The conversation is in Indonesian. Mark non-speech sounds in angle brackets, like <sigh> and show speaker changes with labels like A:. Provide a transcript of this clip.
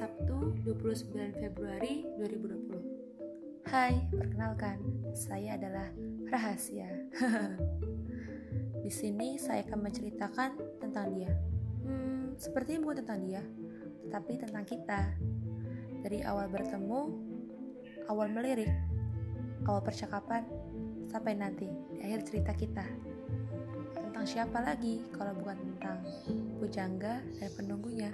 A: 29 Februari 2020.
B: Hai, perkenalkan, saya adalah Rahasia. <laughs> Di sini saya akan menceritakan tentang dia. Hmm, sepertinya bukan tentang dia, tetapi tentang kita. Dari awal bertemu, awal melirik, awal percakapan, sampai nanti di akhir cerita kita. Tentang siapa lagi kalau bukan tentang pujangga dan penunggunya.